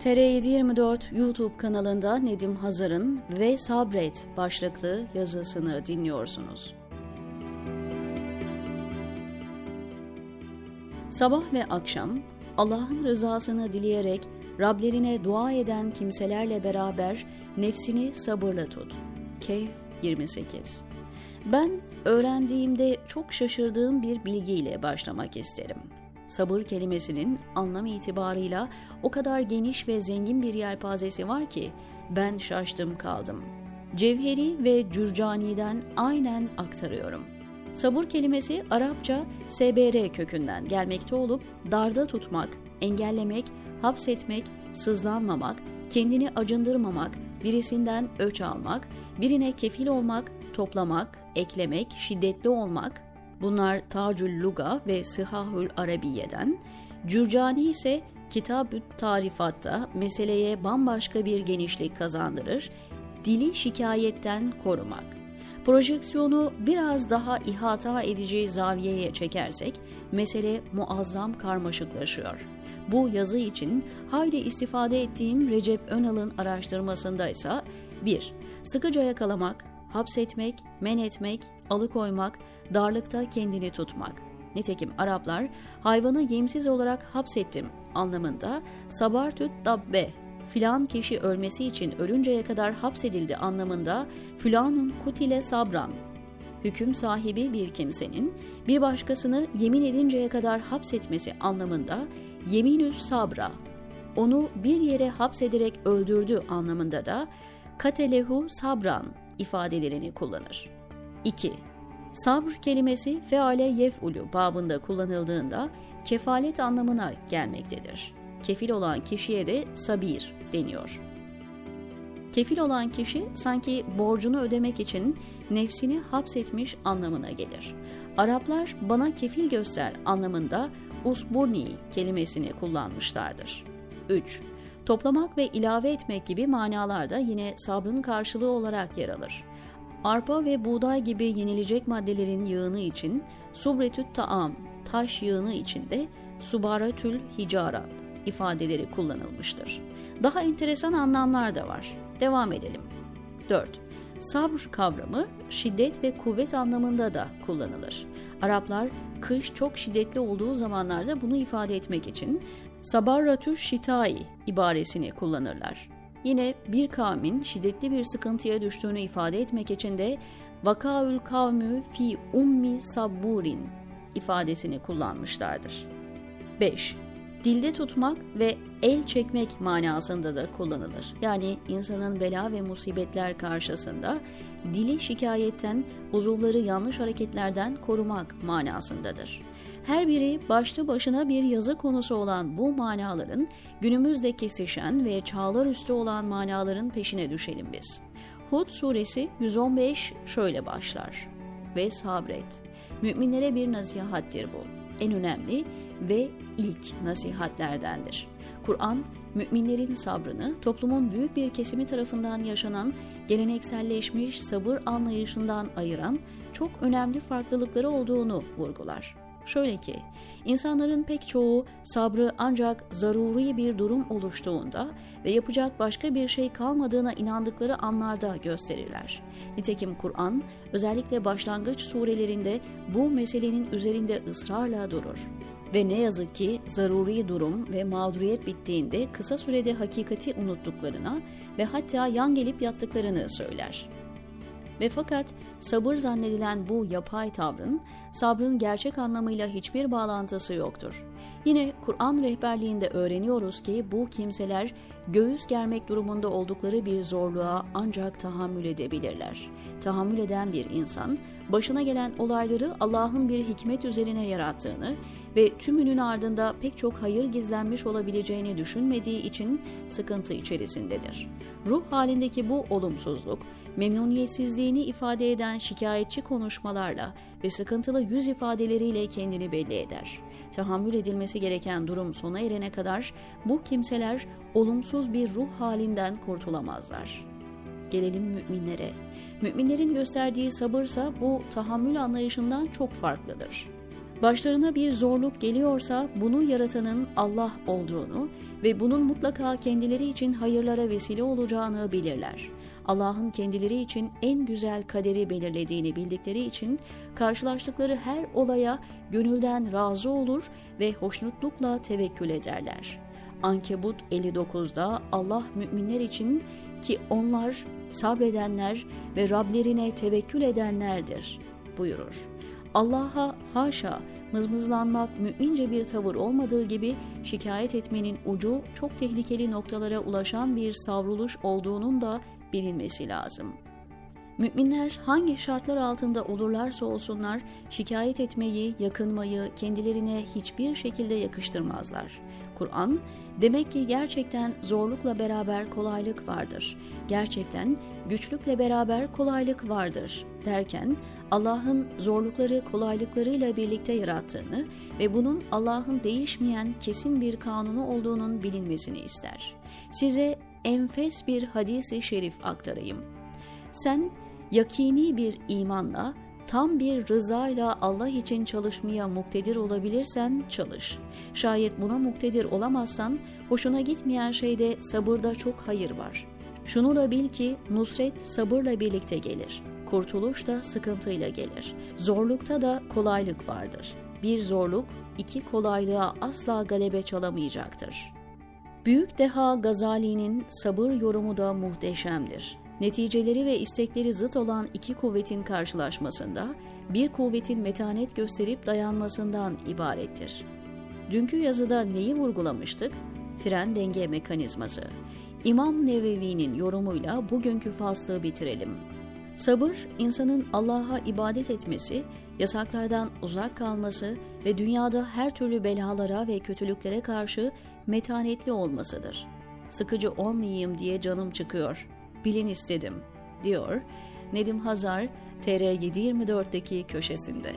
TR724 YouTube kanalında Nedim Hazar'ın ve Sabret başlıklı yazısını dinliyorsunuz. Sabah ve akşam Allah'ın rızasını dileyerek Rablerine dua eden kimselerle beraber nefsini sabırla tut. Keyf 28 Ben öğrendiğimde çok şaşırdığım bir bilgiyle başlamak isterim. Sabır kelimesinin anlam itibarıyla o kadar geniş ve zengin bir yelpazesi var ki ben şaştım kaldım. Cevheri ve Cürcani'den aynen aktarıyorum. Sabır kelimesi Arapça SBR kökünden gelmekte olup darda tutmak, engellemek, hapsetmek, sızlanmamak, kendini acındırmamak, birisinden öç almak, birine kefil olmak, toplamak, eklemek, şiddetli olmak, Bunlar Tacül Luga ve Sıhahül Arabiye'den, Cürcani ise Kitab-ı Tarifat'ta meseleye bambaşka bir genişlik kazandırır, dili şikayetten korumak. Projeksiyonu biraz daha ihata edici zaviyeye çekersek mesele muazzam karmaşıklaşıyor. Bu yazı için hayli istifade ettiğim Recep Önal'ın araştırmasında ise 1. Sıkıca yakalamak, hapsetmek, men etmek, alıkoymak, darlıkta kendini tutmak. Nitekim Araplar hayvanı yemsiz olarak hapsettim anlamında sabartüt dabbe filan kişi ölmesi için ölünceye kadar hapsedildi anlamında filanun kutile sabran hüküm sahibi bir kimsenin bir başkasını yemin edinceye kadar hapsetmesi anlamında yeminüs sabra onu bir yere hapsederek öldürdü anlamında da katelehu sabran ifadelerini kullanır. 2. Sabr kelimesi feale yef'ulu babında kullanıldığında kefalet anlamına gelmektedir. Kefil olan kişiye de sabir deniyor. Kefil olan kişi sanki borcunu ödemek için nefsini hapsetmiş anlamına gelir. Araplar bana kefil göster anlamında usburni kelimesini kullanmışlardır. 3. Toplamak ve ilave etmek gibi manalarda yine sabrın karşılığı olarak yer alır. Arpa ve buğday gibi yenilecek maddelerin yığını için subretüt taam, taş yığını için de subaratül hicarat ifadeleri kullanılmıştır. Daha enteresan anlamlar da var. Devam edelim. 4. Sabr kavramı şiddet ve kuvvet anlamında da kullanılır. Araplar kış çok şiddetli olduğu zamanlarda bunu ifade etmek için sabarratü şitai ibaresini kullanırlar. Yine bir kavmin şiddetli bir sıkıntıya düştüğünü ifade etmek için de vakaül kavmü fi ummi sabburin ifadesini kullanmışlardır. 5. Dilde tutmak ve el çekmek manasında da kullanılır. Yani insanın bela ve musibetler karşısında dili şikayetten, uzuvları yanlış hareketlerden korumak manasındadır. Her biri başlı başına bir yazı konusu olan bu manaların günümüzde kesişen ve çağlar üstü olan manaların peşine düşelim biz. Hud suresi 115 şöyle başlar. Ve sabret. Müminlere bir nasihattir bu. En önemli ve ilk nasihatlerdendir. Kur'an, müminlerin sabrını toplumun büyük bir kesimi tarafından yaşanan gelenekselleşmiş sabır anlayışından ayıran çok önemli farklılıkları olduğunu vurgular. Şöyle ki, insanların pek çoğu sabrı ancak zaruri bir durum oluştuğunda ve yapacak başka bir şey kalmadığına inandıkları anlarda gösterirler. Nitekim Kur'an özellikle başlangıç surelerinde bu meselenin üzerinde ısrarla durur. Ve ne yazık ki zaruri durum ve mağduriyet bittiğinde kısa sürede hakikati unuttuklarına ve hatta yan gelip yattıklarını söyler. Ve fakat sabır zannedilen bu yapay tavrın, sabrın gerçek anlamıyla hiçbir bağlantısı yoktur. Yine Kur'an rehberliğinde öğreniyoruz ki bu kimseler göğüs germek durumunda oldukları bir zorluğa ancak tahammül edebilirler. Tahammül eden bir insan, başına gelen olayları Allah'ın bir hikmet üzerine yarattığını ve tümünün ardında pek çok hayır gizlenmiş olabileceğini düşünmediği için sıkıntı içerisindedir. Ruh halindeki bu olumsuzluk, memnuniyetsizliğini ifade eden şikayetçi konuşmalarla ve sıkıntılı yüz ifadeleriyle kendini belli eder. Tahammül edilmesi gereken durum sona erene kadar bu kimseler olumsuz bir ruh halinden kurtulamazlar. Gelelim müminlere. Müminlerin gösterdiği sabırsa bu tahammül anlayışından çok farklıdır. Başlarına bir zorluk geliyorsa bunu yaratanın Allah olduğunu ve bunun mutlaka kendileri için hayırlara vesile olacağını bilirler. Allah'ın kendileri için en güzel kaderi belirlediğini bildikleri için karşılaştıkları her olaya gönülden razı olur ve hoşnutlukla tevekkül ederler. Ankebut 59'da Allah müminler için ki onlar sabredenler ve Rablerine tevekkül edenlerdir buyurur. Allah'a haşa mızmızlanmak mümince bir tavır olmadığı gibi şikayet etmenin ucu çok tehlikeli noktalara ulaşan bir savruluş olduğunun da bilinmesi lazım. Müminler hangi şartlar altında olurlarsa olsunlar şikayet etmeyi, yakınmayı kendilerine hiçbir şekilde yakıştırmazlar. Kur'an, demek ki gerçekten zorlukla beraber kolaylık vardır. Gerçekten güçlükle beraber kolaylık vardır derken Allah'ın zorlukları kolaylıklarıyla birlikte yarattığını ve bunun Allah'ın değişmeyen kesin bir kanunu olduğunun bilinmesini ister. Size enfes bir hadisi şerif aktarayım. Sen yakini bir imanla, tam bir rızayla Allah için çalışmaya muktedir olabilirsen çalış. Şayet buna muktedir olamazsan, hoşuna gitmeyen şeyde sabırda çok hayır var. Şunu da bil ki nusret sabırla birlikte gelir. Kurtuluş da sıkıntıyla gelir. Zorlukta da kolaylık vardır. Bir zorluk iki kolaylığa asla galebe çalamayacaktır. Büyük deha Gazali'nin sabır yorumu da muhteşemdir. Neticeleri ve istekleri zıt olan iki kuvvetin karşılaşmasında bir kuvvetin metanet gösterip dayanmasından ibarettir. Dünkü yazıda neyi vurgulamıştık? Fren denge mekanizması. İmam Nevevi'nin yorumuyla bugünkü faslı bitirelim. Sabır, insanın Allah'a ibadet etmesi, yasaklardan uzak kalması ve dünyada her türlü belalara ve kötülüklere karşı metanetli olmasıdır. Sıkıcı olmayayım diye canım çıkıyor, bilin istedim, diyor Nedim Hazar TR724'deki köşesinde.